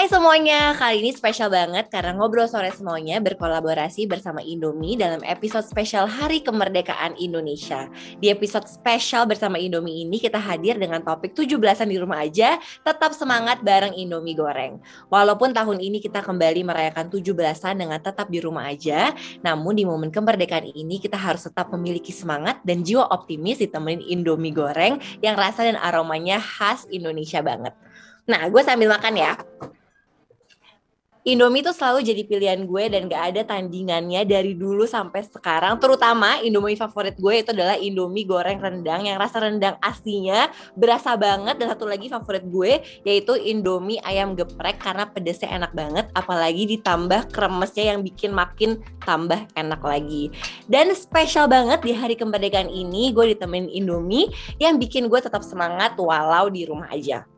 Hai semuanya, kali ini spesial banget karena Ngobrol Sore Semuanya berkolaborasi bersama Indomie dalam episode spesial Hari Kemerdekaan Indonesia. Di episode spesial bersama Indomie ini kita hadir dengan topik 17-an di rumah aja, tetap semangat bareng Indomie goreng. Walaupun tahun ini kita kembali merayakan 17-an dengan tetap di rumah aja, namun di momen kemerdekaan ini kita harus tetap memiliki semangat dan jiwa optimis ditemenin Indomie goreng yang rasa dan aromanya khas Indonesia banget. Nah, gue sambil makan ya. Indomie tuh selalu jadi pilihan gue dan gak ada tandingannya dari dulu sampai sekarang. Terutama Indomie favorit gue itu adalah Indomie goreng rendang yang rasa rendang aslinya berasa banget. Dan satu lagi favorit gue yaitu Indomie ayam geprek karena pedesnya enak banget. Apalagi ditambah kremesnya yang bikin makin tambah enak lagi. Dan spesial banget di hari kemerdekaan ini gue ditemenin Indomie yang bikin gue tetap semangat walau di rumah aja.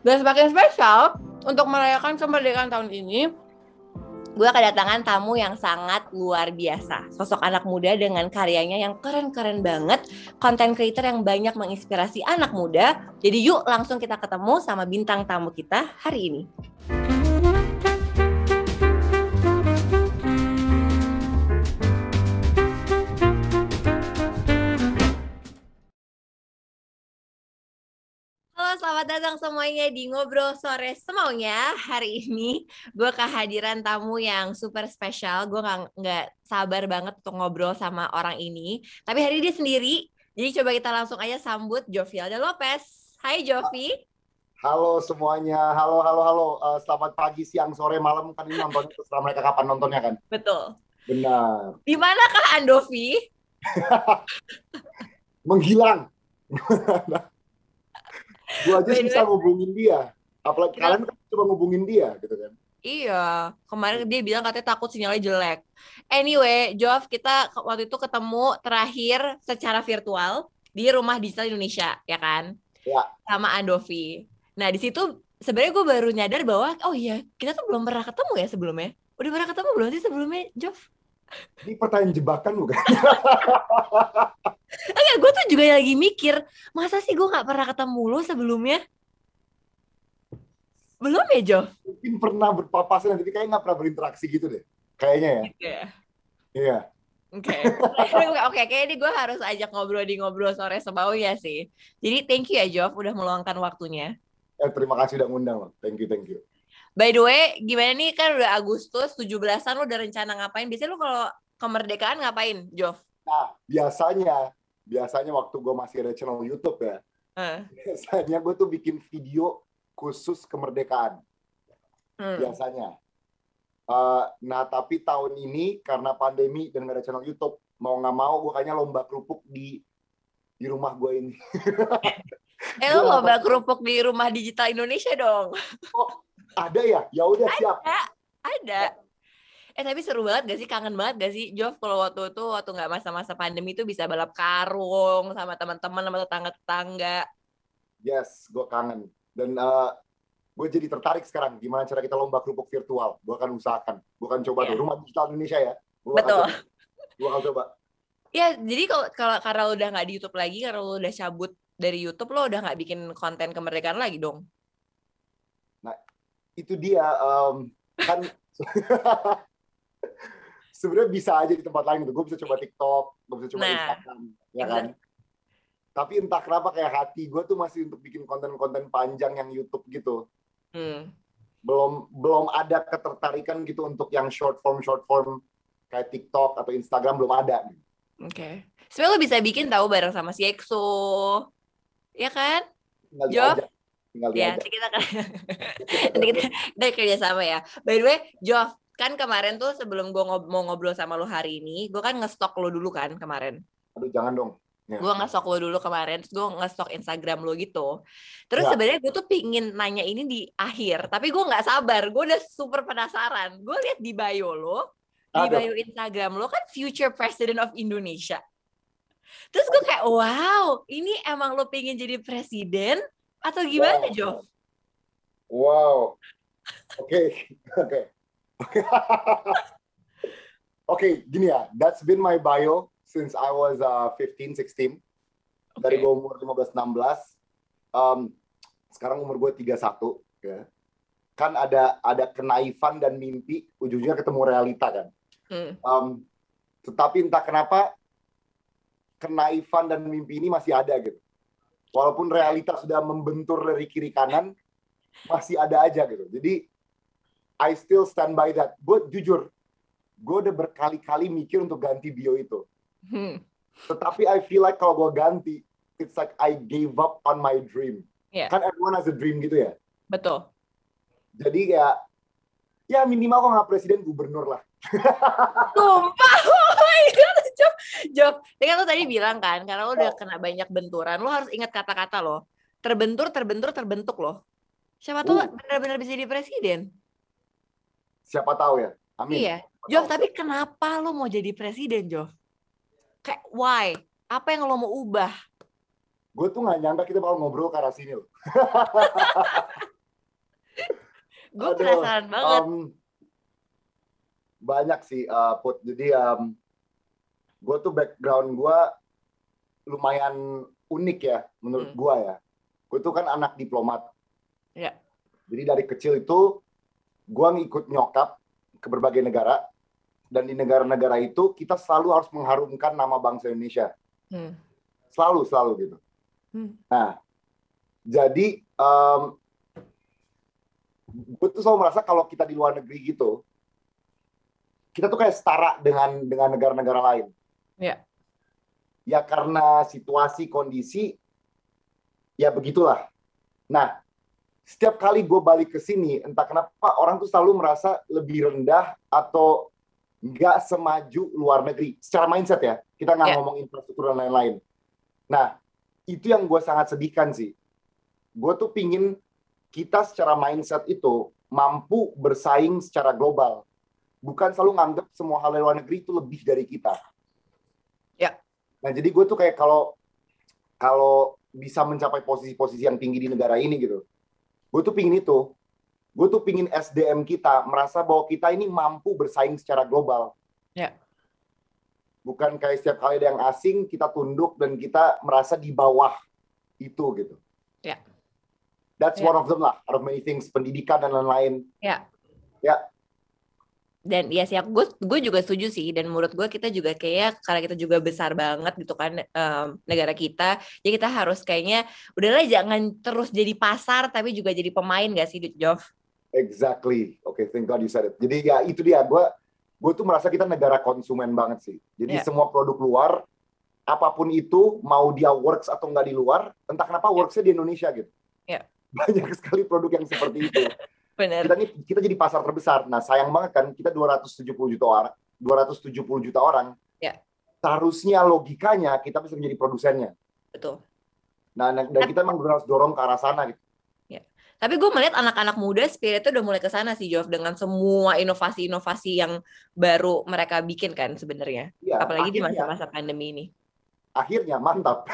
Dan semakin spesial, untuk merayakan kemerdekaan tahun ini, gue kedatangan tamu yang sangat luar biasa. Sosok anak muda dengan karyanya yang keren-keren banget, konten creator yang banyak menginspirasi anak muda. Jadi yuk langsung kita ketemu sama bintang tamu kita hari ini. Selamat datang semuanya di Ngobrol Sore Semaunya. Hari ini gue kehadiran tamu yang super spesial. Gue gak, nggak sabar banget untuk ngobrol sama orang ini. Tapi hari ini dia sendiri. Jadi coba kita langsung aja sambut Jovialda Lopez. Hai Jovi. Halo semuanya. Halo, halo, halo. Uh, selamat pagi, siang, sore, malam. Kan ini nontonnya terserah mereka kapan nontonnya kan? Betul. Benar. Di manakah Andovi? Menghilang. gue aja susah ngubungin dia apalagi Kenapa? kalian kan coba ngubungin dia gitu kan Iya, kemarin dia bilang katanya takut sinyalnya jelek. Anyway, Jov, kita waktu itu ketemu terakhir secara virtual di Rumah Digital Indonesia, ya kan? Ya. Sama Andovi. Nah, di situ sebenarnya gue baru nyadar bahwa, oh iya, kita tuh belum pernah ketemu ya sebelumnya. Udah pernah ketemu belum sih sebelumnya, Jov? Ini pertanyaan jebakan bukan? Enggak, gue tuh juga lagi mikir, masa sih gue gak pernah ketemu lo sebelumnya? Belum ya, Jo? Mungkin pernah berpapasan, tapi kayaknya gak pernah berinteraksi gitu deh. Kayaknya ya. Iya. Iya. Oke, oke, kayaknya gue harus ajak ngobrol di ngobrol sore sebau ya sih. Jadi thank you ya Jov, udah meluangkan waktunya. Eh, terima kasih udah ngundang loh. Thank you, thank you. By the way, gimana nih kan udah Agustus 17-an lo udah rencana ngapain? Biasanya lo kalau kemerdekaan ngapain, Jov? Nah, biasanya biasanya waktu gue masih ada channel YouTube ya, uh. biasanya gue tuh bikin video khusus kemerdekaan. Hmm. Biasanya. Uh, nah, tapi tahun ini karena pandemi dan gak ada channel YouTube, mau nggak mau gue kayaknya lomba kerupuk di di rumah gue ini. eh, lo lomba kerupuk di rumah digital Indonesia dong. Oh, ada ya? Ya udah siap. Ada. Ada. Eh tapi seru banget gak sih? Kangen banget gak sih? Jov kalau waktu itu waktu nggak masa-masa pandemi itu bisa balap karung sama teman-teman sama tetangga-tetangga. Yes, gue kangen. Dan uh, eh, gue jadi tertarik sekarang gimana cara kita lomba kerupuk virtual. Gue akan usahakan. Gue akan coba yeah. tuh rumah digital Indonesia ya. Gua Betul. Gue akan coba. Ya, jadi kalau kalau karena lo udah nggak di YouTube lagi, karena lo udah cabut dari YouTube, lo udah nggak bikin konten kemerdekaan lagi dong. Itu dia um, kan sebenarnya bisa aja di tempat lain gitu. Gue bisa coba TikTok, gue bisa coba nah, Instagram, ya kan. Tapi entah kenapa kayak hati gue tuh masih untuk bikin konten-konten panjang yang YouTube gitu. Hmm. Belum belum ada ketertarikan gitu untuk yang short form short form kayak TikTok atau Instagram belum ada. Oke. Okay. Sebenarnya lo bisa bikin tahu bareng sama si EXO. Ya kan? Tinggal Jov? Tinggal ya, nanti kita, nanti kita, kita kerja sama ya. By the way, Jov, kan kemarin tuh sebelum gue ngob mau ngobrol sama lo hari ini, gue kan ngestok lo dulu kan kemarin. Aduh jangan dong. Ya. Gue ngestok lo dulu kemarin, terus gue ngestok Instagram lo gitu. Terus ya. sebenarnya gue tuh pingin nanya ini di akhir, tapi gue nggak sabar. Gue udah super penasaran. Gue lihat di bio lo, di bio Instagram lo kan Future President of Indonesia. Terus gue kayak, wow, ini emang lo pingin jadi presiden atau gimana, wow. Jo? Wow. Oke, oke. Oke, gini ya. That's been my bio since I was uh, 15, 16. Okay. Dari gue umur 15, 16. Um, sekarang umur gue 31. Ya. Kan ada ada kenaifan dan mimpi, ujungnya ketemu realita kan. Hmm. Um, tetapi entah kenapa kenaifan dan mimpi ini masih ada gitu. Walaupun realita sudah membentur dari kiri kanan, masih ada aja gitu. Jadi I still stand by that. Gue jujur, gue udah berkali-kali mikir untuk ganti bio itu. Hmm. Tetapi I feel like kalau gue ganti, it's like I gave up on my dream. Yeah. Kan everyone has a dream gitu ya. Betul. Jadi ya, ya minimal kok nggak presiden gubernur lah. Sumpah, oh my god, Job. Job, kan lo tadi bilang kan, karena lo udah kena banyak benturan, lo harus ingat kata-kata lo. Terbentur, terbentur, terbentuk lo. Siapa tuh uh. benar-benar bisa jadi presiden? siapa tahu ya. Amin. Iya. Jov, tapi kenapa lo mau jadi presiden, Jov? Kayak why? Apa yang lo mau ubah? Gue tuh gak nyangka kita bakal ngobrol ke arah sini loh. gue penasaran banget. Um, banyak sih, uh, Put. Jadi um, gue tuh background gue lumayan unik ya, menurut hmm. gue ya. Gue tuh kan anak diplomat. Ya. Jadi dari kecil itu gue ngikut nyokap ke berbagai negara dan di negara-negara itu kita selalu harus mengharumkan nama bangsa Indonesia hmm. selalu selalu gitu hmm. nah jadi um, gue tuh selalu merasa kalau kita di luar negeri gitu kita tuh kayak setara dengan dengan negara-negara lain ya ya karena situasi kondisi ya begitulah nah setiap kali gue balik ke sini, entah kenapa orang tuh selalu merasa lebih rendah atau nggak semaju luar negeri. Secara mindset ya, kita nggak yeah. ngomong infrastruktur dan lain-lain. Nah, itu yang gue sangat sedihkan sih. Gue tuh pingin kita secara mindset itu mampu bersaing secara global. Bukan selalu nganggap semua hal luar negeri itu lebih dari kita. Nah, jadi gue tuh kayak kalau kalau bisa mencapai posisi-posisi yang tinggi di negara ini gitu, Gue tuh pingin itu. Gue tuh pingin SDM kita merasa bahwa kita ini mampu bersaing secara global. Ya. Bukan kayak setiap kali ada yang asing kita tunduk dan kita merasa di bawah itu gitu. Ya. That's ya. one of them lah, out of many things, pendidikan dan lain-lain. Ya. Ya, dan ya sih gue gue juga setuju sih dan menurut gue kita juga kayak karena kita juga besar banget gitu kan um, negara kita jadi kita harus kayaknya udahlah jangan terus jadi pasar tapi juga jadi pemain gak sih Jov? Exactly, oke okay, thank God you said it. Jadi ya itu dia gue gue tuh merasa kita negara konsumen banget sih. Jadi yeah. semua produk luar apa pun itu mau dia works atau nggak di luar entah kenapa yeah. worksnya di Indonesia gitu. Yeah. Banyak sekali produk yang seperti itu. Bener. Kita nih kita jadi pasar terbesar. Nah, sayang banget kan kita 270 juta orang, 270 juta orang. Ya. Seharusnya logikanya kita bisa menjadi produsennya. Betul. Nah, dan kita memang harus dorong ke arah sana gitu. Ya. Tapi gue melihat anak-anak muda spiritnya udah mulai ke sana sih, Jov, dengan semua inovasi-inovasi yang baru mereka bikin kan sebenarnya. Ya, Apalagi akhirnya, di masa-masa pandemi ini akhirnya mantap.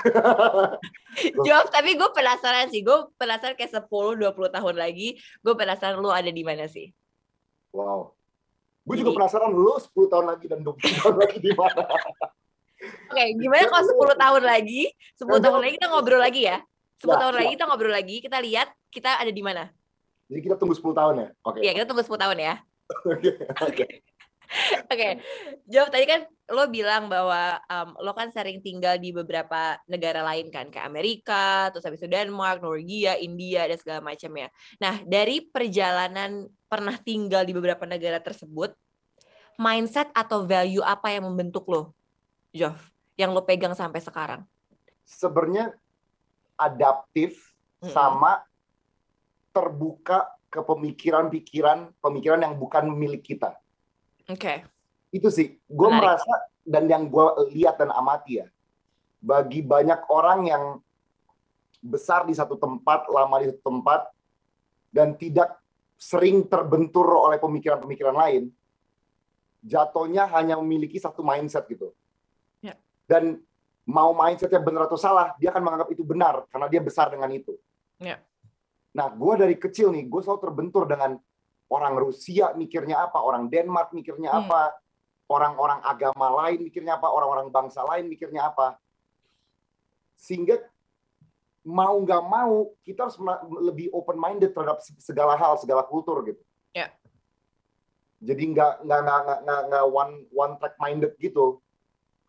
Jawab, tapi gue penasaran sih. Gue penasaran kayak 10-20 tahun lagi, gue penasaran lu ada di mana sih? Wow. Gue juga penasaran lu 10 tahun lagi dan 20 tahun lagi di mana. Oke, okay, gimana kalau 10 tahun lagi? 10 tahun lagi kita ngobrol lagi ya? 10 ya, tahun ya. lagi kita ngobrol lagi, kita lihat kita ada di mana. Jadi kita tunggu 10 tahun ya? Oke. Okay. Iya, kita tunggu 10 tahun ya. Oke. Okay. Oke, okay. jawab tadi kan lo bilang bahwa um, lo kan sering tinggal di beberapa negara lain kan, kayak Amerika, terus habis itu Denmark, Norwegia, India dan segala macam ya. Nah dari perjalanan pernah tinggal di beberapa negara tersebut, mindset atau value apa yang membentuk lo, Jov, yang lo pegang sampai sekarang? Sebenarnya adaptif mm -hmm. sama terbuka ke pemikiran-pikiran, pemikiran yang bukan milik kita Oke. Okay. Itu sih, gue merasa dan yang gue lihat dan amati ya, bagi banyak orang yang besar di satu tempat, lama di satu tempat, dan tidak sering terbentur oleh pemikiran-pemikiran lain, jatuhnya hanya memiliki satu mindset gitu. Ya. Dan mau mindsetnya benar atau salah, dia akan menganggap itu benar karena dia besar dengan itu. Ya. Nah, gue dari kecil nih, gue selalu terbentur dengan orang Rusia mikirnya apa, orang Denmark mikirnya hmm. apa. orang-orang agama lain mikirnya apa, orang-orang bangsa lain mikirnya apa. Sehingga mau nggak mau kita harus lebih open minded terhadap segala hal, segala kultur gitu. Ya. Jadi nggak nggak nggak nggak nggak one one track minded gitu.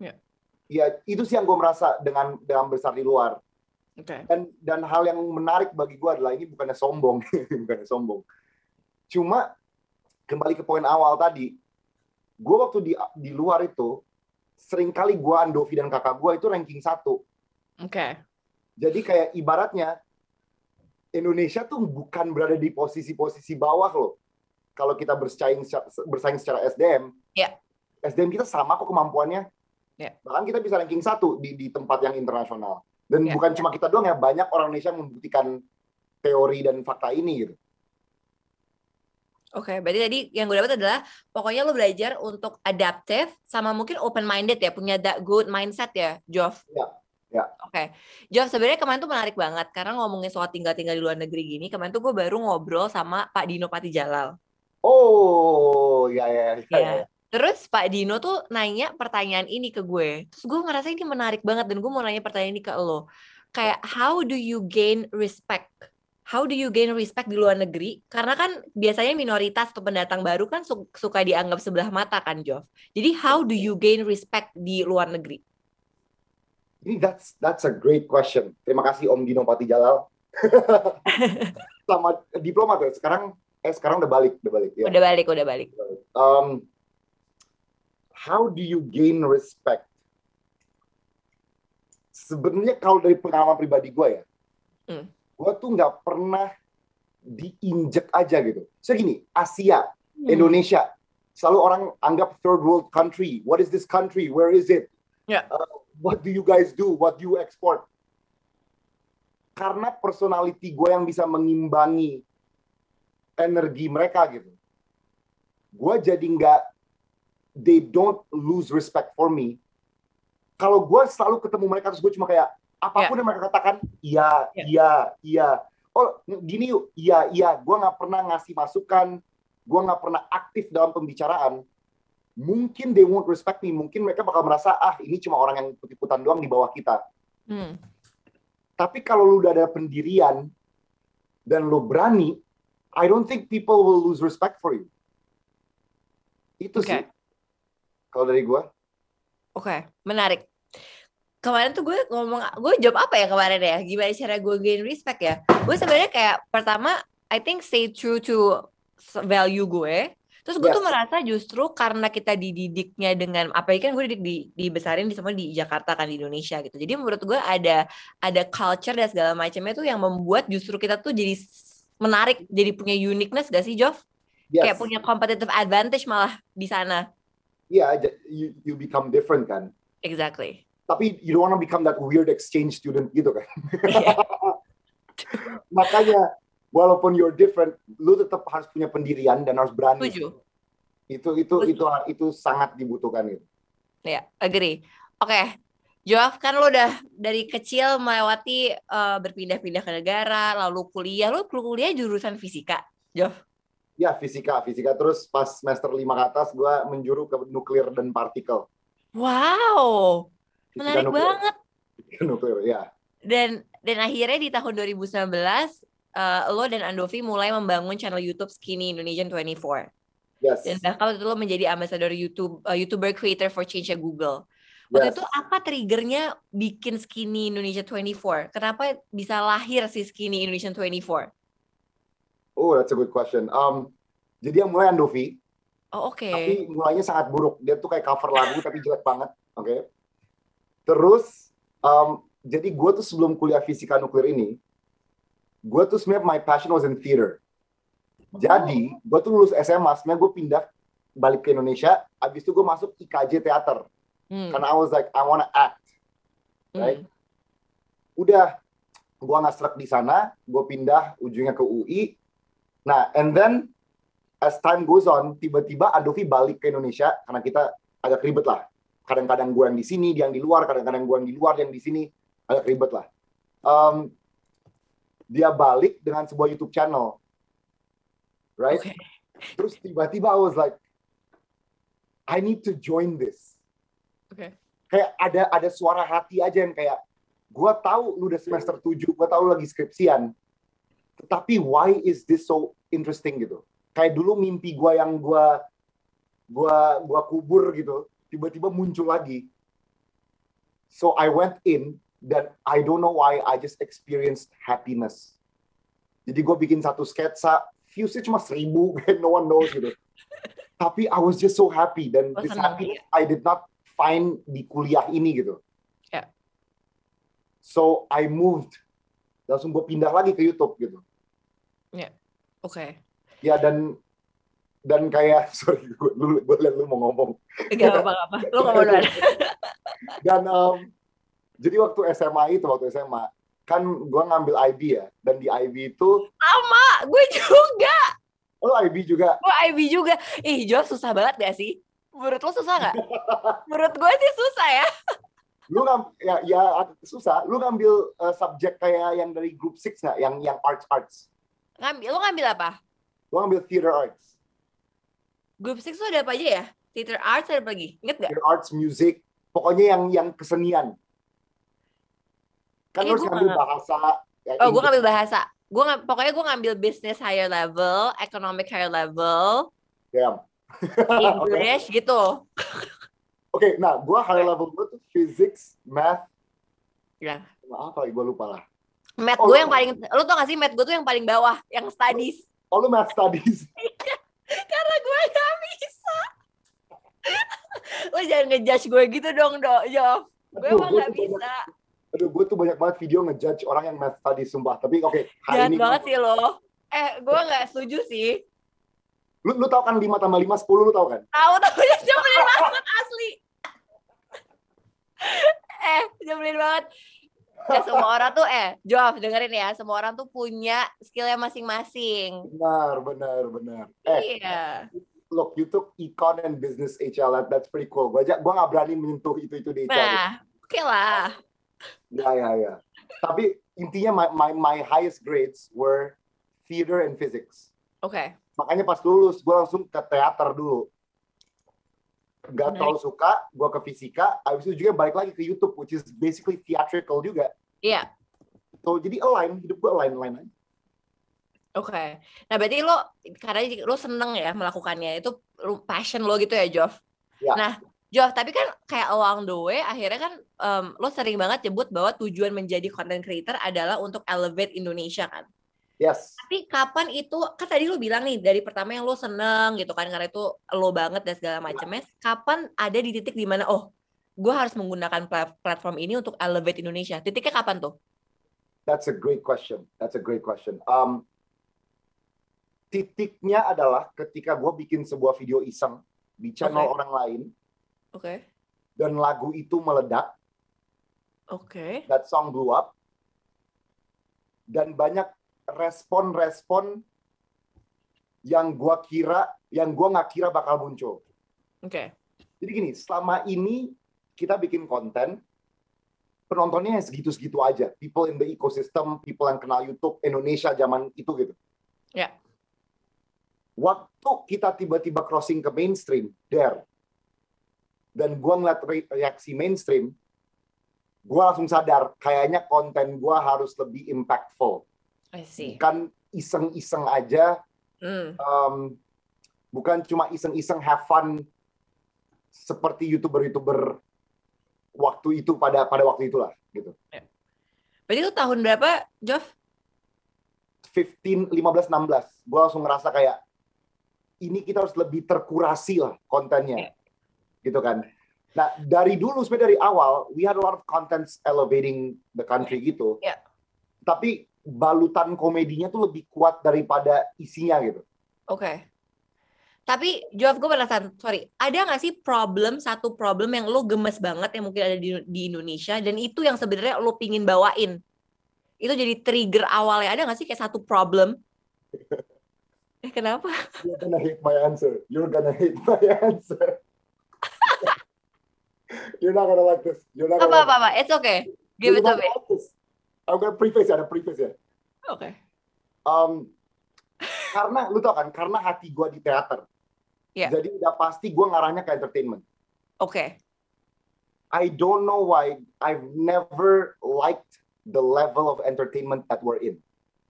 Ya. Ya itu sih yang gue merasa dengan dengan besar di luar. Okay. Dan dan hal yang menarik bagi gue adalah ini bukannya sombong, bukannya sombong. Cuma kembali ke poin awal tadi, gue waktu di di luar itu sering kali gue Andovi dan kakak gue itu ranking satu. Oke. Okay. Jadi kayak ibaratnya Indonesia tuh bukan berada di posisi-posisi bawah loh. Kalau kita bersaing bersaing secara SDM, yeah. SDM kita sama kok kemampuannya. Yeah. Bahkan kita bisa ranking satu di di tempat yang internasional. Dan yeah. bukan cuma kita doang ya, banyak orang Indonesia membuktikan teori dan fakta ini gitu. Oke, okay, berarti tadi yang gue dapat adalah pokoknya lo belajar untuk adaptive sama mungkin open minded ya, punya that good mindset ya, Jof. Ya. Ya. Oke, okay. Jof sebenarnya kemarin tuh menarik banget karena ngomongin soal tinggal-tinggal di luar negeri gini. Kemarin tuh gue baru ngobrol sama Pak Dino Pati Jalal. Oh, ya ya. ya, ya. ya. Terus Pak Dino tuh nanya pertanyaan ini ke gue. Terus gue ngerasa ini menarik banget dan gue mau nanya pertanyaan ini ke lo. Kayak how do you gain respect how do you gain respect di luar negeri? Karena kan biasanya minoritas atau pendatang baru kan suka dianggap sebelah mata kan, Jov. Jadi how do you gain respect di luar negeri? Ini that's that's a great question. Terima kasih Om Dino Pati Jalal. Sama diplomat ya. Sekarang eh sekarang udah balik, udah balik ya. Udah balik, udah balik. Um, how do you gain respect? Sebenarnya kalau dari pengalaman pribadi gue ya, hmm gue tuh nggak pernah diinjek aja gitu. So gini, Asia, hmm. Indonesia, selalu orang anggap third world country. What is this country? Where is it? Yeah. Uh, what do you guys do? What do you export? Karena personality gue yang bisa mengimbangi energi mereka gitu. Gue jadi nggak, they don't lose respect for me. Kalau gue selalu ketemu mereka terus gue cuma kayak, apa pun yeah. yang mereka katakan iya yeah. iya iya oh gini yuk iya iya gue nggak pernah ngasih masukan gue nggak pernah aktif dalam pembicaraan mungkin they won't respect me mungkin mereka bakal merasa ah ini cuma orang yang ikut-ikutan doang di bawah kita hmm. tapi kalau lu udah ada pendirian dan lu berani I don't think people will lose respect for you itu okay. sih kalau dari gue oke okay. menarik kemarin tuh gue ngomong gue jawab apa ya kemarin ya? Gimana cara gue gain respect ya? Gue sebenarnya kayak pertama I think stay true to value gue. Terus gue yes. tuh merasa justru karena kita dididiknya dengan apa ya kan gue didik di dibesarin di semua di Jakarta kan di Indonesia gitu. Jadi menurut gue ada ada culture dan segala macamnya tuh yang membuat justru kita tuh jadi menarik jadi punya uniqueness gak sih Jov? Yes. kayak punya competitive advantage malah di sana. Iya, yeah, you, you become different kan. Exactly tapi you don't want to become that weird exchange student gitu kan. Yeah. Makanya walaupun you're different, lu tetap harus punya pendirian dan harus berani. Setuju. Itu itu Setuju. itu itu sangat dibutuhkan gitu. Ya, yeah, agree. Oke. Okay. Joaf kan lo udah dari kecil melewati uh, berpindah-pindah ke negara, lalu kuliah. Lo kuliah jurusan fisika, Joaf? Ya, fisika, fisika. Terus pas semester lima ke atas, gue menjuru ke nuklir dan partikel. Wow, menarik nuklir. banget nuklir ya dan dan akhirnya di tahun 2019 uh, lo dan Andovi mulai membangun channel YouTube Skinny Indonesian 24 yes. dan bahkan itu lo menjadi ambassador YouTube uh, YouTuber creator for change Google Waktu yes. itu apa triggernya bikin Skinny Indonesia 24? Kenapa bisa lahir si Skinny Indonesia 24? Oh, that's a good question. Um, jadi yang mulai Andovi. Oh, oke. Okay. Tapi mulainya sangat buruk. Dia tuh kayak cover lagu tapi jelek banget. Oke. Okay? Terus, um, jadi gue tuh sebelum kuliah fisika nuklir ini, gue tuh sebenarnya my passion was in theater. Jadi, oh. gue tuh lulus SMA, sebenarnya gue pindah balik ke Indonesia, abis itu gue masuk IKJ teater. Hmm. Karena I was like, I wanna act. Hmm. Right? Hmm. Udah, gue nggak serak di sana, gue pindah ujungnya ke UI. Nah, and then as time goes on, tiba-tiba Adovi balik ke Indonesia karena kita agak ribet lah kadang-kadang gue yang di sini, dia yang di luar, kadang-kadang gue yang di luar, dia yang di sini, agak ribet lah. Um, dia balik dengan sebuah YouTube channel, right? Okay. Terus tiba-tiba I was like, I need to join this. Okay. Kayak ada ada suara hati aja yang kayak gue tahu lu udah semester 7, gue tahu lu lagi skripsian. Tetapi why is this so interesting gitu? Kayak dulu mimpi gue yang gue gua gua kubur gitu, tiba-tiba muncul lagi. So I went in dan I don't know why I just experienced happiness. Jadi gue bikin satu sketsa, viewsnya cuma seribu, no one knows gitu. Tapi I was just so happy dan oh, this happiness I did not find di kuliah ini gitu. Yeah. So I moved, langsung gue pindah lagi ke YouTube gitu. Ya, yeah. oke. Okay. Ya dan dan kayak sorry gue lu gue liat lu mau ngomong. Gak apa-apa, lu ngomong dulu. dan um, jadi waktu SMA itu waktu SMA kan gue ngambil IB ya dan di IB itu sama gue juga. Oh IB juga? Gue IB juga. Ih jawab susah banget gak sih? Menurut lo susah gak? Menurut gue sih susah ya. Lu ngam ya ya susah. Lu ngambil uh, subjek kayak yang dari group six nggak yang yang arts arts. Ngambil lu ngambil apa? Lu ngambil theater arts group six tuh ada apa aja ya theater arts ada apa lagi inget gak theater arts music pokoknya yang yang kesenian Kan harus ngambil bahasa. Ya, oh, gue ngambil bahasa. Gue ng pokoknya gue ngambil business higher level, economic higher level. Yeah. English okay. gitu. Oke, okay, nah gue higher level gue tuh physics, math. Ya. Yeah. Apa gue lupa lah. Math oh, gue yang paling, lu tau gak sih math gue tuh yang paling bawah, yang studies. Oh, lu math studies? Karena gue gak bisa. lu jangan ngejudge gue gitu dong, dok, Jo. Gue emang gak bisa. Aduh gue tuh banyak banget video ngejudge orang yang math tadi sumpah. Tapi oke okay, hari Jahat ini banget sih lo. Eh gue nggak setuju sih. Lu lu tau kan lima tambah lima sepuluh lu tau kan? Tahu tahu. Ya nyebelin banget asli. Eh nyebelin banget. Ya semua orang tuh eh Jof dengerin ya. Semua orang tuh punya skillnya masing-masing. Benar benar benar. Eh iya look you took econ and business HL that's pretty cool gue aja gue gak berani menyentuh itu itu di HL nah oke okay lah Ya ya ya. Tapi intinya my, my my highest grades were theater and physics. Oke. Okay. Makanya pas lulus gue langsung ke teater dulu. Gak terlalu suka, gue ke fisika, habis itu juga balik lagi ke YouTube, which is basically theatrical juga. Iya. Yeah. So jadi align, hidup gue align align aja. Oke. Okay. Nah berarti lo karena lo seneng ya melakukannya itu passion lo gitu ya, Jov. Ya. Nah Jof, tapi kan kayak along the way akhirnya kan um, lo sering banget nyebut bahwa tujuan menjadi content creator adalah untuk elevate Indonesia kan. Yes. Tapi kapan itu kan tadi lo bilang nih dari pertama yang lo seneng gitu kan karena itu lo banget dan segala macamnya. Kapan ada di titik di mana oh gue harus menggunakan platform ini untuk elevate Indonesia. Titiknya kapan tuh? That's a great question. That's a great question. Um, titiknya adalah ketika gue bikin sebuah video iseng di channel okay. orang lain Oke. Okay. Dan lagu itu meledak. Oke. Okay. That song blew up. Dan banyak respon-respon yang gua kira, yang gua nggak kira bakal muncul. Oke. Okay. Jadi gini, selama ini kita bikin konten, penontonnya segitu-segitu aja. People in the ecosystem, people yang kenal YouTube, Indonesia zaman itu gitu. Ya. Yeah. Waktu kita tiba-tiba crossing ke mainstream, there, dan gue ngeliat reaksi mainstream, gue langsung sadar kayaknya konten gue harus lebih impactful. I see. Bukan iseng-iseng aja, mm. um, bukan cuma iseng-iseng have fun seperti youtuber-youtuber waktu itu pada pada waktu itulah gitu. Yeah. Berarti itu tahun berapa, Jof? 15, 15, 16. Gue langsung ngerasa kayak ini kita harus lebih terkurasi lah kontennya. Yeah gitu kan. Nah dari dulu sebenarnya dari awal we had a lot of contents elevating the country gitu. Yeah. Tapi balutan komedinya tuh lebih kuat daripada isinya gitu. Oke. Okay. Tapi jawab gue penasaran, sorry, ada nggak sih problem satu problem yang lo gemes banget yang mungkin ada di, di Indonesia dan itu yang sebenarnya lo pingin bawain? Itu jadi trigger awalnya ada nggak sih kayak satu problem? eh kenapa? You're gonna hate my answer. You're gonna hate my answer. You're not gonna like this. You're not gonna apa, like apa, apa. It's okay. Give You're it to me. Like this. I'm gonna preface ya, ada preface ya. Oke. Okay. Um, karena lu tau kan, karena hati gue di teater. Yeah. Jadi udah pasti gue ngarahnya ke entertainment. Oke. Okay. I don't know why I've never liked the level of entertainment that we're in.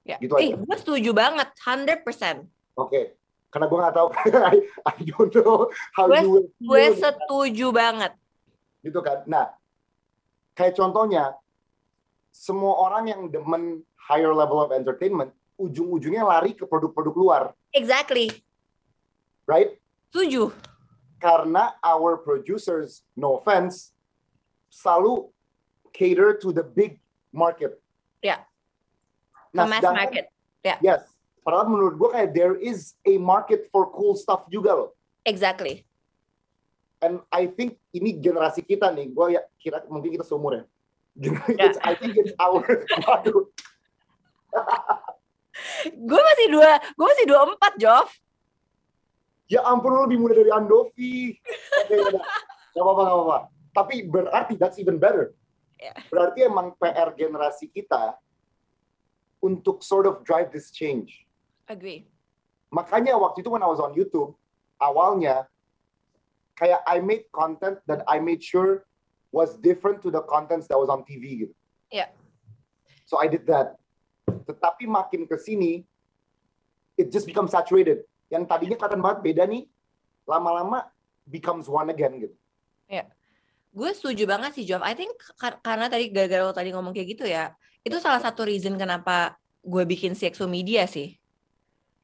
Ya. Gitu eh, gue setuju banget, 100%. Oke, okay. karena gue nggak tahu, I, I don't know how gue, you will. Gue setuju banget. Gitu kan. Nah, kayak contohnya, semua orang yang demen higher level of entertainment, ujung-ujungnya lari ke produk-produk luar. Exactly. Right? Setuju. Karena our producers, no offense, selalu cater to the big market. Ya. Yeah. Nah, mass market. Ya. Yeah. Yes. Padahal menurut gue kayak there is a market for cool stuff juga loh. Exactly. And I think ini generasi kita nih, gue ya kira mungkin kita seumur ya. Yeah. I think it's our. gue masih dua, gue masih dua empat, Jov. Ya ampun, lu lebih muda dari Andovi. Okay, gak apa-apa, gak apa-apa. Tapi berarti that's even better. Yeah. Berarti emang PR generasi kita untuk sort of drive this change. Agree. Makanya waktu itu when I was on YouTube, awalnya kayak I made content that I made sure was different to the contents that was on TV gitu. Yeah. So I did that. Tetapi makin ke sini, it just becomes saturated. Yang tadinya kelihatan banget beda nih, lama-lama becomes one again gitu. Ya. Yeah. Gue setuju banget sih, Job. I think kar karena tadi gara-gara lo tadi ngomong kayak gitu ya, itu salah satu reason kenapa gue bikin sexo media sih.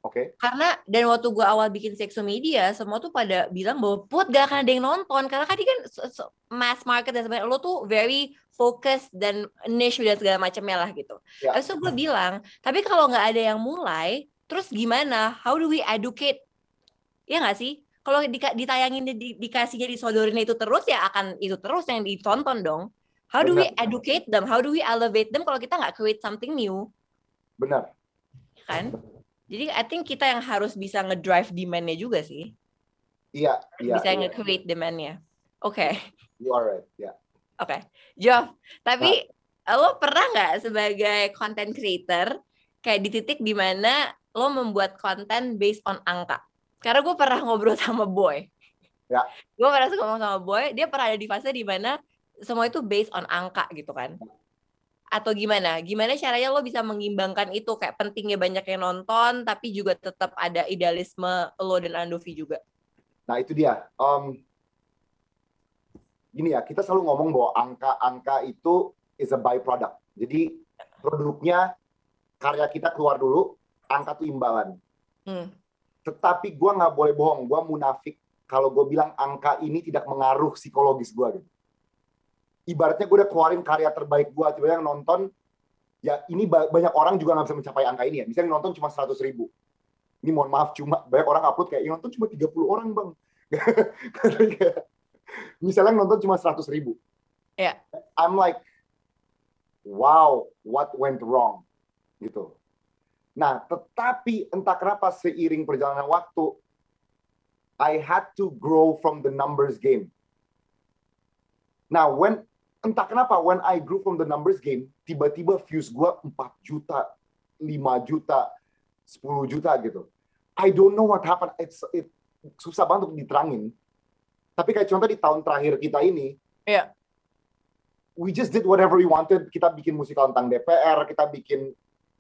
Oke. Okay. Karena dan waktu gue awal bikin sexo media, semua tuh pada bilang bahwa put gak akan ada yang nonton karena kan kan mass market dan sebenarnya lo tuh very focus dan niche dan segala macamnya lah gitu. Yeah. Terus gue bilang, tapi kalau nggak ada yang mulai, terus gimana? How do we educate? Ya nggak sih? Kalau di, ditayangin di, dikasihnya disodorin itu terus ya akan itu terus yang ditonton dong. How do Benar. we educate them? How do we elevate them kalau kita nggak create something new? Benar. Kan? Jadi I think kita yang harus bisa ngedrive demand-nya juga sih. Iya, iya. Bisa iya. nge-create demand-nya. Oke. Okay. You are right, ya. Yeah. Oke. Okay. Jof, tapi nah. lo pernah nggak sebagai content creator kayak di titik di mana lo membuat konten based on angka? Karena gue pernah ngobrol sama Boy. Ya. Gue pernah ngomong sama Boy, dia pernah ada di fase di mana semua itu based on angka gitu kan atau gimana? Gimana caranya lo bisa mengimbangkan itu kayak pentingnya banyak yang nonton tapi juga tetap ada idealisme lo dan Andovi juga. Nah itu dia. Um, gini ya, kita selalu ngomong bahwa angka-angka itu is a byproduct. Jadi produknya karya kita keluar dulu, angka itu imbalan. Hmm. Tetapi gue nggak boleh bohong, gue munafik kalau gue bilang angka ini tidak mengaruh psikologis gue gitu ibaratnya gue udah keluarin karya terbaik gue, tiba yang nonton, ya ini banyak orang juga nggak bisa mencapai angka ini ya. Misalnya nonton cuma 100 ribu. Ini mohon maaf, cuma banyak orang upload kayak, yang nonton cuma 30 orang bang. Misalnya nonton cuma 100 ribu. Yeah. I'm like, wow, what went wrong? Gitu. Nah, tetapi entah kenapa seiring perjalanan waktu, I had to grow from the numbers game. Now, when entah kenapa when I grew from the numbers game, tiba-tiba views gue 4 juta, 5 juta, 10 juta gitu. I don't know what happened. It's, it, susah banget untuk diterangin. Tapi kayak contoh di tahun terakhir kita ini, yeah. we just did whatever we wanted. Kita bikin musikal tentang DPR, kita bikin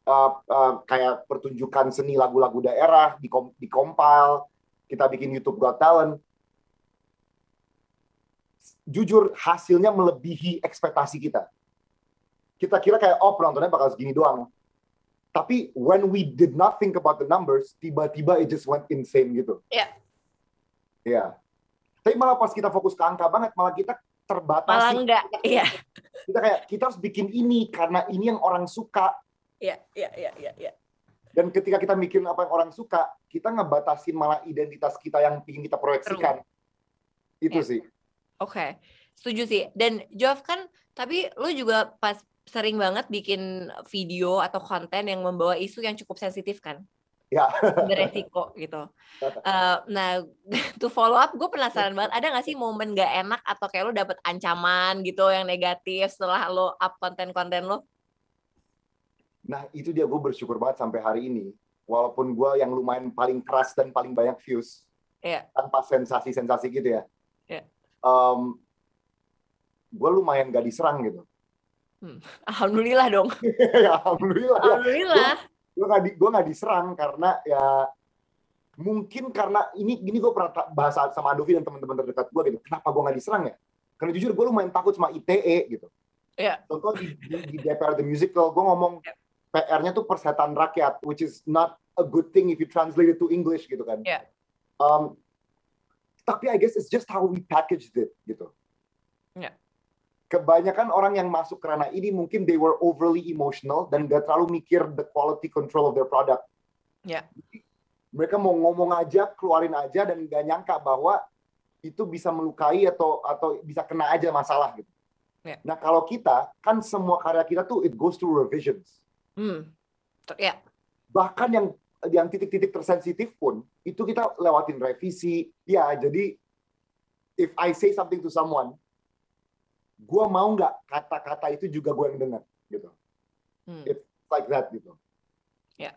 uh, uh, kayak pertunjukan seni lagu-lagu daerah di, di compile, kita bikin YouTube Got Talent jujur hasilnya melebihi ekspektasi kita. Kita kira kayak oh penontonnya bakal segini doang. Tapi when we did not think about the numbers, tiba-tiba it just went insane gitu. Iya. Yeah. Iya. Yeah. Tapi malah pas kita fokus ke angka banget, malah kita terbatas. Malah enggak, iya. Kita kayak kita harus bikin ini karena ini yang orang suka. Iya, iya, iya, iya, iya. Dan ketika kita mikirin apa yang orang suka, kita ngebatasin malah identitas kita yang ingin kita proyeksikan. True. Itu yeah. sih. Oke, okay. setuju sih. Dan Jov kan, tapi lu juga pas sering banget bikin video atau konten yang membawa isu yang cukup sensitif kan? Ya. Beresiko gitu. Uh, nah, to follow up, gue penasaran banget. Ada gak sih momen gak enak atau kayak lu dapet ancaman gitu yang negatif setelah lo up konten-konten lo? Nah, itu dia gue bersyukur banget sampai hari ini. Walaupun gue yang lumayan paling keras dan paling banyak views, yeah. tanpa sensasi-sensasi gitu ya. Yeah. Um, gue lumayan gak diserang gitu. Hmm. Alhamdulillah dong. ya, alhamdulillah. Alhamdulillah. Gue gak, di, gua gak diserang karena ya mungkin karena ini gini gue pernah bahas sama Adovi dan teman-teman terdekat gue gitu. Kenapa gue gak diserang ya? Karena jujur gue lumayan takut sama ITE gitu. Yeah. Contoh di, di, di DPR The Musical, gue ngomong yeah. PR-nya tuh persetan rakyat, which is not a good thing if you translate it to English gitu kan. Yeah. Um, tapi I guess it's just how we packaged it gitu. Yeah. Kebanyakan orang yang masuk ke ranah ini mungkin they were overly emotional dan gak terlalu mikir the quality control of their product. Yeah. Mereka mau ngomong aja, keluarin aja dan gak nyangka bahwa itu bisa melukai atau atau bisa kena aja masalah gitu. Yeah. Nah kalau kita kan semua karya kita tuh it goes through revisions. Hmm. Ya. Bahkan yang yang titik-titik tersensitif pun itu kita lewatin revisi. Ya, jadi if I say something to someone, gue mau nggak kata-kata itu juga gue yang dengar, gitu. Hmm. It's like that gitu. Ya.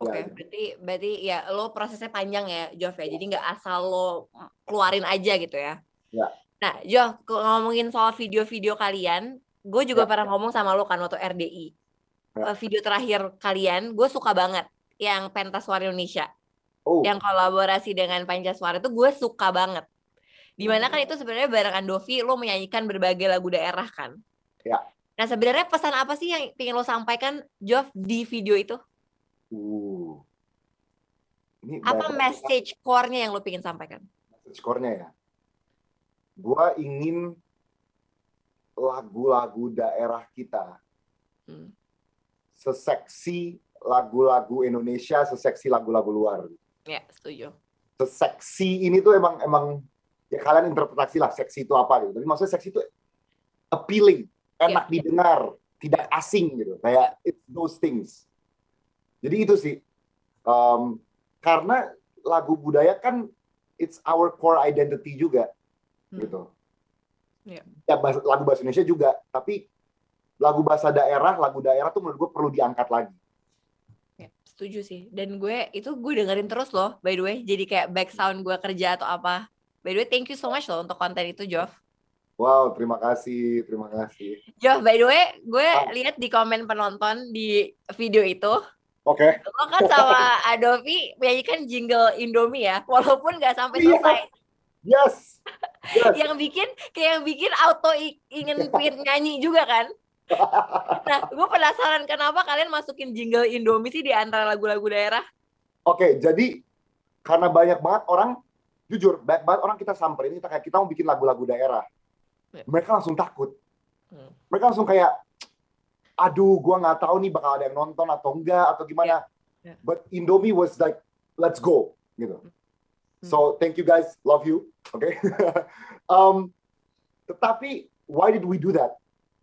Oke, okay. ya, berarti berarti ya lo prosesnya panjang ya, Jov ya. Jadi nggak asal lo keluarin aja gitu ya. Ya. Nah, Jo, ngomongin soal video-video kalian, gue juga ya. pernah ngomong sama lo kan waktu RDI. Ya. Eh, video terakhir kalian, gue suka banget yang pentas suara Indonesia. Oh. Yang kolaborasi dengan Pancaswara itu gue suka banget. Di mana kan itu sebenarnya bareng Andovi lo menyanyikan berbagai lagu daerah kan. Ya. Nah sebenarnya pesan apa sih yang ingin lo sampaikan, Jov, di video itu? Uh. Ini apa message core-nya yang lo ingin sampaikan? Message core-nya ya. Gua ingin lagu-lagu daerah kita hmm. seseksi lagu-lagu Indonesia, seseksi lagu-lagu luar. Ya, setuju. Seseksi ini tuh emang emang ya kalian interpretasi lah seksi itu apa gitu. Tapi maksudnya seksi itu appealing, enak yeah. didengar, tidak asing gitu. Kayak it's those things. Jadi itu sih. Um, karena lagu budaya kan it's our core identity juga hmm. gitu. Yeah. Ya lagu bahasa Indonesia juga, tapi lagu bahasa daerah, lagu daerah tuh menurut gue perlu diangkat lagi setuju sih dan gue itu gue dengerin terus loh by the way jadi kayak back sound gue kerja atau apa by the way thank you so much loh untuk konten itu Jov wow terima kasih terima kasih Jov by the way gue ah. lihat di komen penonton di video itu Oke. Okay. Lo kan sama Adobe menyanyikan jingle Indomie ya, walaupun nggak sampai iya. selesai. Yes. yes. yang bikin kayak yang bikin auto ingin pin nyanyi juga kan? Nah, gue penasaran kenapa kalian masukin jingle Indomie sih di antara lagu-lagu daerah? Oke, jadi karena banyak banget orang, jujur, banyak banget orang kita samperin, kita kayak kita mau bikin lagu-lagu daerah. Ya. Mereka langsung takut. Hmm. Mereka langsung kayak, aduh, gue nggak tahu nih bakal ada yang nonton atau enggak atau gimana. Yeah. Yeah. But Indomie was like, let's go, gitu. Hmm. So thank you guys, love you, oke. Okay? um, tetapi why did we do that?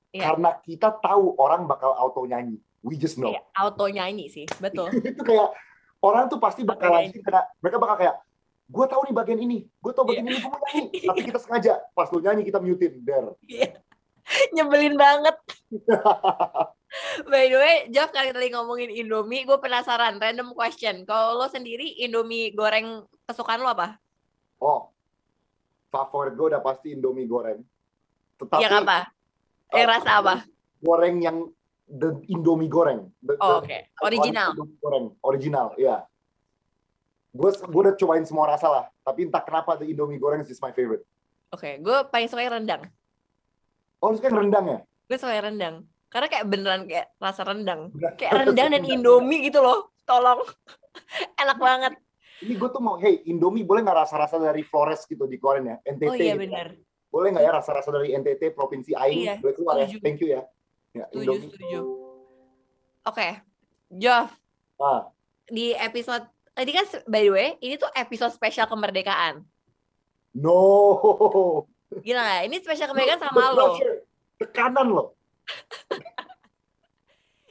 Yeah. Karena kita tahu orang bakal auto nyanyi. We just know. Yeah, auto nyanyi sih, betul. itu kayak orang tuh pasti bakal nyanyi karena mereka bakal kayak gue tahu nih bagian ini, gue tahu bagian yeah. ini gue mau nyanyi, tapi kita sengaja pas lu nyanyi kita mutein, der. Yeah. Nyebelin banget. By the way, Jeff kali tadi ngomongin Indomie, gue penasaran, random question. Kalau lo sendiri Indomie goreng kesukaan lo apa? Oh, favorit gue udah pasti Indomie goreng. Tetapi, yang apa? Eh, rasa apa? Goreng yang the Indomie goreng. The, oh, Oke, okay. original. Goreng, original, ya. Gue gue udah cobain semua rasa lah, tapi entah kenapa the Indomie goreng is my favorite. Oke, okay. gue paling suka yang rendang. Oh, suka yang rendang ya? Gue suka yang rendang. Karena kayak beneran kayak rasa rendang. Kayak rendang dan Indomie gitu loh. Tolong. Enak banget. Ini gue tuh mau, hey Indomie boleh nggak rasa-rasa dari Flores gitu dikeluarin ya? NTT. Oh iya gitu. benar boleh nggak ya rasa-rasa dari NTT provinsi Aing iya, boleh keluar ya thank you ya, ya setuju setuju oke okay. Ah. di episode tadi kan by the way ini tuh episode spesial kemerdekaan no gila gak? ini spesial kemerdekaan sama lo tekanan lo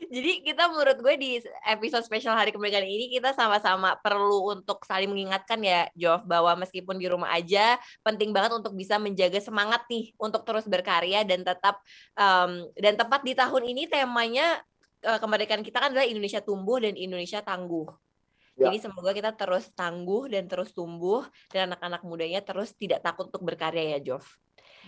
jadi kita menurut gue di episode spesial hari kemerdekaan ini kita sama-sama perlu untuk saling mengingatkan ya Jov bahwa meskipun di rumah aja penting banget untuk bisa menjaga semangat nih untuk terus berkarya dan tetap um, dan tepat di tahun ini temanya uh, kemerdekaan kita kan adalah Indonesia tumbuh dan Indonesia tangguh. Ya. Jadi semoga kita terus tangguh dan terus tumbuh dan anak-anak mudanya terus tidak takut untuk berkarya ya, Jov.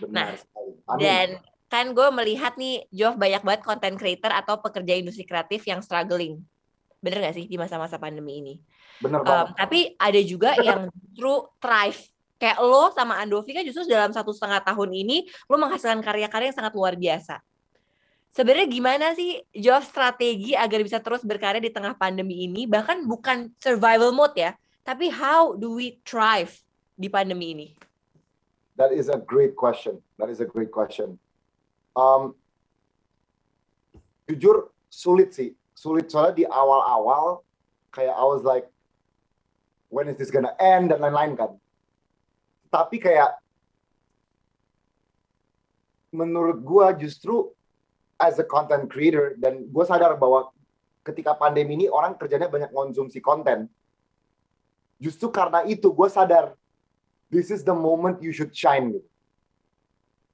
Benar nah, dan kan gue melihat nih, Jov banyak banget content creator atau pekerja industri kreatif yang struggling. Bener gak sih di masa-masa pandemi ini? Bener banget. Um, tapi ada juga yang justru thrive. Kayak lo sama Andovi kan justru dalam satu setengah tahun ini, lo menghasilkan karya-karya yang sangat luar biasa sebenarnya gimana sih Job strategi agar bisa terus berkarya di tengah pandemi ini bahkan bukan survival mode ya tapi how do we thrive di pandemi ini that is a great question that is a great question um, jujur sulit sih sulit soalnya di awal-awal kayak I was like when is this gonna end dan lain-lain kan tapi kayak menurut gua justru as a content creator dan gue sadar bahwa ketika pandemi ini orang kerjanya banyak konsumsi konten. Justru karena itu gue sadar this is the moment you should shine gitu.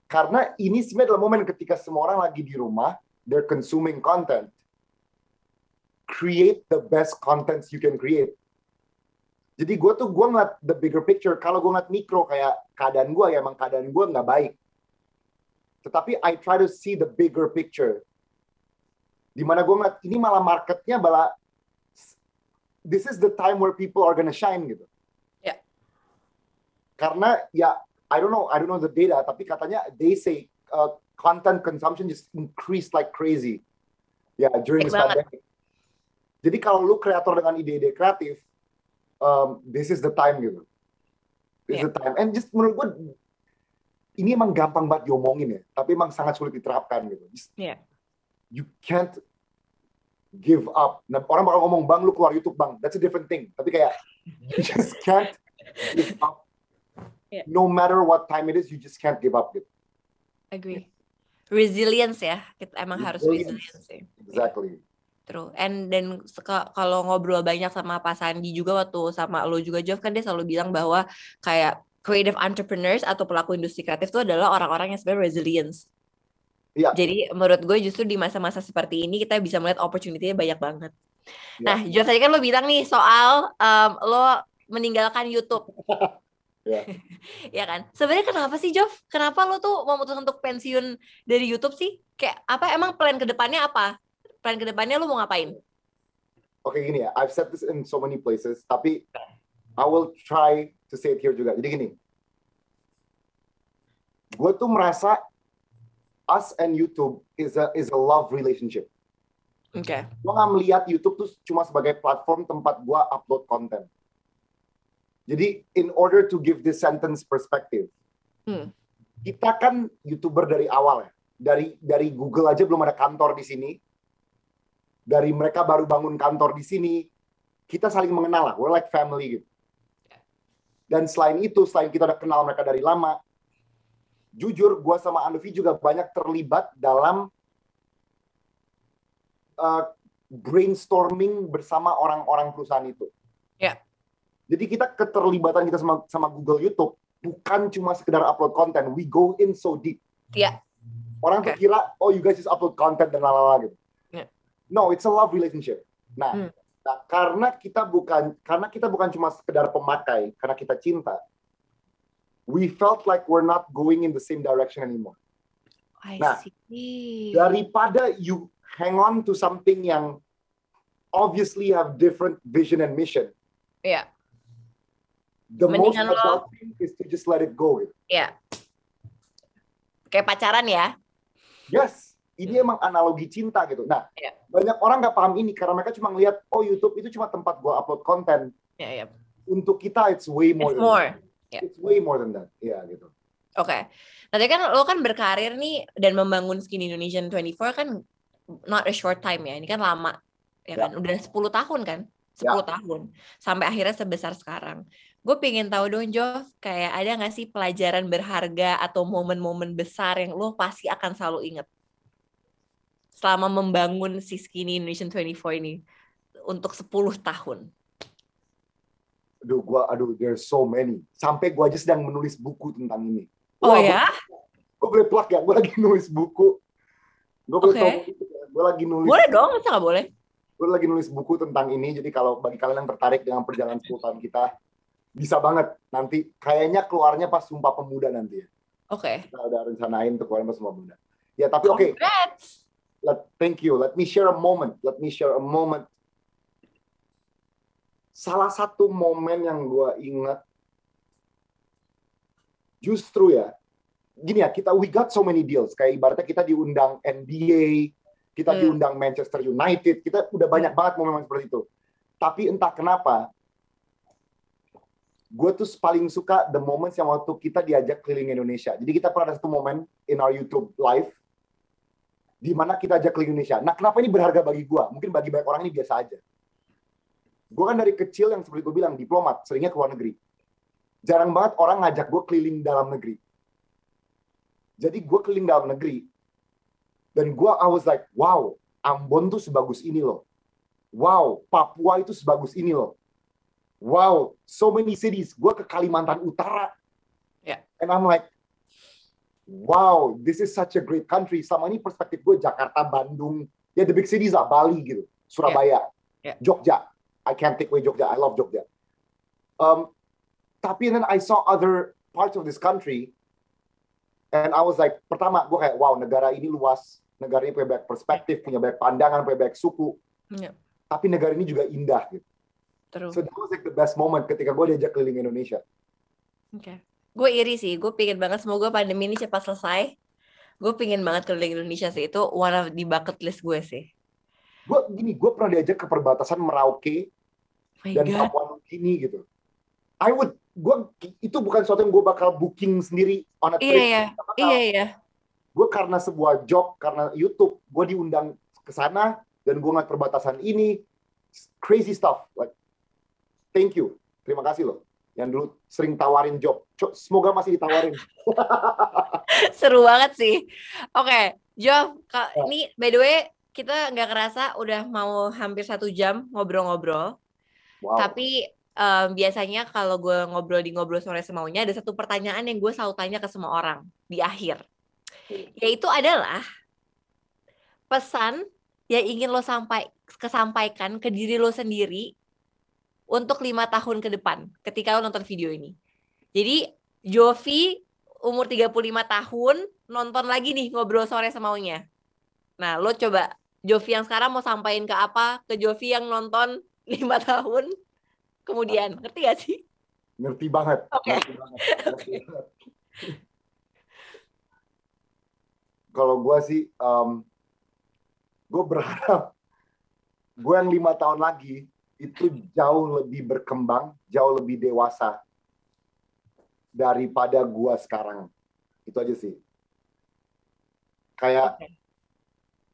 Karena ini sebenarnya adalah momen ketika semua orang lagi di rumah, they're consuming content. Create the best contents you can create. Jadi gue tuh gue ngeliat the bigger picture. Kalau gue ngeliat mikro kayak keadaan gue ya emang keadaan gue nggak baik tetapi I try to see the bigger picture. Di mana gue ngeliat ini malah marketnya malah this is the time where people are gonna shine gitu. Yeah. Karena ya I don't know I don't know the data tapi katanya they say uh, content consumption just increased like crazy. Ya yeah, during this pandemic. Jadi kalau lu kreator dengan ide-ide kreatif, um, this is the time gitu. This yeah. is the time. And just menurut gue ini emang gampang banget diomongin ya, tapi emang sangat sulit diterapkan gitu. Yeah. You can't give up. Nah, orang bakal ngomong, bang lu keluar YouTube bang, that's a different thing. Tapi kayak you just can't give up. Yeah. No matter what time it is, you just can't give up gitu. Agree. Resilience ya, kita emang resilience. harus resilience. Exactly. True. And dan kalau ngobrol banyak sama Pak Sandi juga waktu sama lo juga Jeff kan dia selalu bilang bahwa kayak creative entrepreneurs atau pelaku industri kreatif itu adalah orang-orang yang sebenarnya resilience. Ya. Jadi menurut gue justru di masa-masa seperti ini kita bisa melihat opportunity-nya banyak banget. Ya. Nah, Jo tadi kan lo bilang nih soal um, lo meninggalkan YouTube. ya. ya kan. Sebenarnya kenapa sih Jov? Kenapa lo tuh memutuskan untuk pensiun dari YouTube sih? Kayak apa emang plan ke depannya apa? Plan ke depannya lo mau ngapain? Oke gini ya, I've said this in so many places, tapi I will try to say it here juga. Jadi gini, gue tuh merasa us and YouTube is a is a love relationship. Oke. Okay. Gue nggak melihat YouTube tuh cuma sebagai platform tempat gue upload konten. Jadi in order to give this sentence perspective, hmm. kita kan youtuber dari awal ya. Dari dari Google aja belum ada kantor di sini. Dari mereka baru bangun kantor di sini, kita saling mengenal lah. We're like family gitu. Dan selain itu, selain kita udah kenal mereka dari lama, jujur gue sama Andovi juga banyak terlibat dalam uh, brainstorming bersama orang-orang perusahaan itu. Ya. Yeah. Jadi kita keterlibatan kita sama sama Google YouTube bukan cuma sekedar upload konten, we go in so deep. Iya. Yeah. Orang okay. kira, oh you guys just upload content dan lalala gitu. Yeah. No, it's a love relationship. Nah, hmm. Nah, karena kita bukan karena kita bukan cuma sekedar pemakai, karena kita cinta. We felt like we're not going in the same direction anymore. I nah, see. daripada you hang on to something yang obviously have different vision and mission. Yeah. The Mendingan most adult thing is to just let it go. Gitu. Yeah. Kayak pacaran ya. Yes ini emang analogi cinta gitu. Nah, yeah. banyak orang nggak paham ini karena mereka cuma ngeliat, oh YouTube itu cuma tempat gue upload konten. Yeah, yeah. Untuk kita, it's way more. It's more. Yeah. It's way more than that. Iya yeah, gitu. Oke. Okay. Nanti kan lo kan berkarir nih dan membangun Skin Indonesian 24 kan not a short time ya. Ini kan lama. Ya yeah. kan? Udah 10 tahun kan? 10 yeah. tahun. Sampai akhirnya sebesar sekarang. Gue pengen tahu dong Jo, kayak ada gak sih pelajaran berharga atau momen-momen besar yang lo pasti akan selalu inget? selama membangun si Skinny Indonesian 24 ini untuk 10 tahun? Aduh, gua, aduh, there's so many. Sampai gua aja sedang menulis buku tentang ini. Oh Wah, ya? Gue boleh plug ya, gue lagi nulis buku. Gue boleh okay. gue lagi nulis. Boleh dong, masa gak boleh? gue lagi nulis buku tentang ini jadi kalau bagi kalian yang tertarik dengan perjalanan 10 tahun kita bisa banget. Nanti kayaknya keluarnya pas sumpah pemuda nanti ya. Oke. Okay. kita udah rencanain untuk keluar pas sumpah pemuda. Ya tapi oke. Okay. let thank you. Let me share a moment. Let me share a moment. Salah satu momen yang gue ingat justru ya gini ya kita we got so many deals. Kayak ibaratnya kita diundang NBA kita hmm. diundang Manchester United, kita udah banyak banget momen-momen seperti itu. Tapi entah kenapa, gue tuh paling suka the moments yang waktu kita diajak keliling Indonesia. Jadi kita pernah ada satu momen in our YouTube live, di mana kita ajak keliling Indonesia. Nah kenapa ini berharga bagi gue? Mungkin bagi banyak orang ini biasa aja. Gue kan dari kecil yang seperti gue bilang, diplomat, seringnya ke luar negeri. Jarang banget orang ngajak gue keliling dalam negeri. Jadi gue keliling dalam negeri, dan gue I was like, wow, Ambon tuh sebagus ini loh. Wow, Papua itu sebagus ini loh. Wow, so many cities. Gue ke Kalimantan Utara. Yeah. And I'm like, wow, this is such a great country. Sama ini perspektif gue Jakarta, Bandung, ya the big cities lah, Bali gitu, Surabaya, yeah. Yeah. Jogja. I can't take away Jogja. I love Jogja. Um, tapi then I saw other parts of this country, and I was like, pertama gue kayak, wow, negara ini luas, negara ini punya banyak perspektif, punya banyak pandangan, punya banyak suku. Yeah. Tapi negara ini juga indah gitu. True. So that was like the best moment ketika gue diajak keliling Indonesia. Oke. Okay. Gue iri sih, gue pengen banget semoga pandemi ini cepat selesai. Gue pengen banget keliling Indonesia sih, itu one of the bucket list gue sih. Gue gini, gue pernah diajak ke perbatasan Merauke oh dan Papua Nugini gitu. I would, gue itu bukan sesuatu yang gue bakal booking sendiri on a trip. Iya, iya, iya, iya gue karena sebuah job karena YouTube gue diundang ke sana dan gue ngeliat perbatasan ini crazy stuff like thank you. Terima kasih loh. Yang dulu sering tawarin job. Semoga masih ditawarin. Seru banget sih. Oke okay, Job ya. ini by the way kita nggak kerasa udah mau hampir satu jam ngobrol-ngobrol. Wow. tapi um, biasanya kalau gue ngobrol di ngobrol sore semaunya ada satu pertanyaan yang gue selalu tanya ke semua orang di akhir. Yaitu adalah pesan yang ingin lo sampai kesampaikan ke diri lo sendiri untuk lima tahun ke depan ketika lo nonton video ini. Jadi Jovi umur 35 tahun nonton lagi nih ngobrol sore semaunya. Nah, lo coba Jovi yang sekarang mau sampaikan ke apa ke Jovi yang nonton lima tahun kemudian. Ngerti gak sih? Ngerti banget. Oke. Okay. kalau gue sih um, gue berharap gue yang lima tahun lagi itu jauh lebih berkembang jauh lebih dewasa daripada gue sekarang. Itu aja sih. Kayak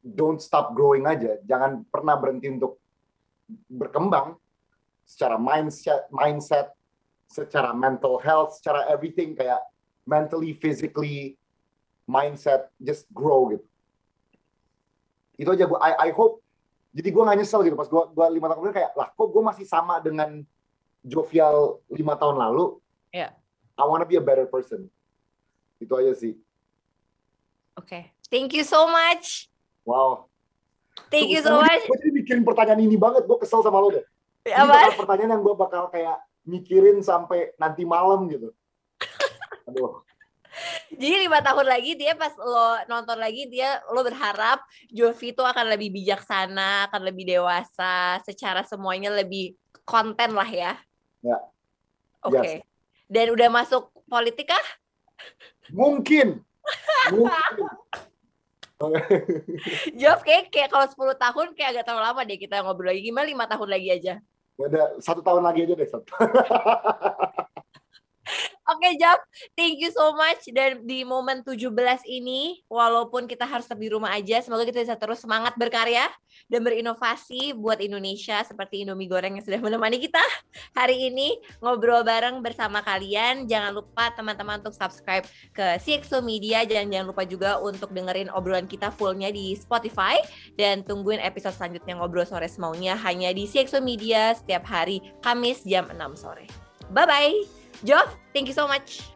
don't stop growing aja. Jangan pernah berhenti untuk berkembang secara mindset mindset secara mental health secara everything. Kayak mentally physically mindset just grow gitu. Itu aja gue I, I hope jadi gue gak nyesel gitu pas gue gue lima tahun kemudian kayak lah kok gue masih sama dengan jovial lima tahun lalu? Yeah. I wanna be a better person. Itu aja sih. Oke. Okay. thank you so much. Wow. Thank you so much. gue jadi mikirin pertanyaan ini banget gue kesel sama lo deh. Ini bakal pertanyaan yang gue bakal kayak mikirin sampai nanti malam gitu. Aduh jadi lima tahun lagi dia pas lo nonton lagi dia lo berharap Jovi itu akan lebih bijaksana, akan lebih dewasa, secara semuanya lebih konten lah ya. Ya. Oke. Okay. Yes. Dan udah masuk politik kah? Mungkin. Mungkin. Jawab kayak, kayak kalau 10 tahun kayak agak terlalu lama deh kita ngobrol lagi. Gimana lima tahun lagi aja? Ya udah satu tahun lagi aja deh. Satu. Oke, okay, thank you so much. Dan di momen 17 ini, walaupun kita harus tetap di rumah aja, semoga kita bisa terus semangat berkarya dan berinovasi buat Indonesia seperti Indomie Goreng yang sudah menemani kita hari ini ngobrol bareng bersama kalian. Jangan lupa teman-teman untuk subscribe ke CXO Media dan jangan lupa juga untuk dengerin obrolan kita fullnya di Spotify dan tungguin episode selanjutnya ngobrol sore semaunya hanya di CXO Media setiap hari Kamis jam 6 sore. Bye-bye! Joff, thank you so much.